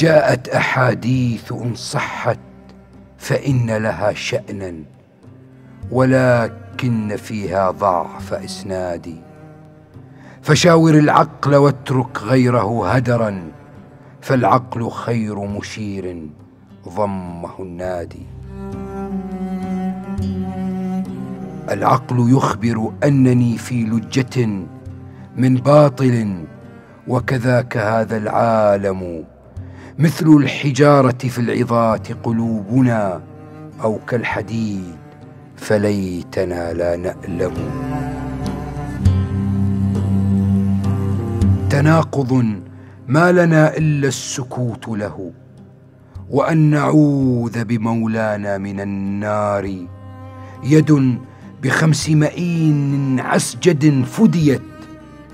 جاءت أحاديث ان صحت فإن لها شأنا ولكن فيها ضعف اسنادي فشاور العقل واترك غيره هدرا فالعقل خير مشير ضمه النادي العقل يخبر أنني في لجة من باطل وكذاك هذا العالم مثل الحجارة في العظات قلوبنا أو كالحديد فليتنا لا نألم. تناقض ما لنا إلا السكوت له وأن نعوذ بمولانا من النار. يد بخمس مئين عسجد فديت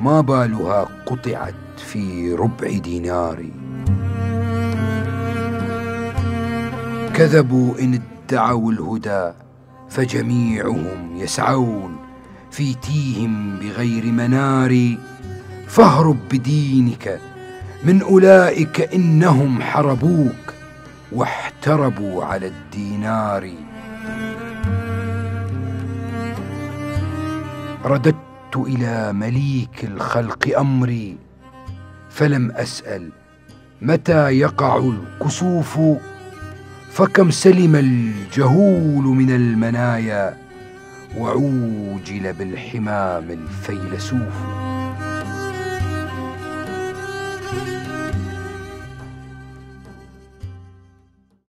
ما بالها قطعت في ربع دينار. كذبوا إن ادعوا الهدى فجميعهم يسعون في تيهم بغير منار. فاهرب بدينك من أولئك إنهم حربوك واحتربوا على الدينار. رددت إلى مليك الخلق أمري فلم أسأل متى يقع الكسوف. فكم سلم الجهول من المنايا وعوجل بالحمام الفيلسوف.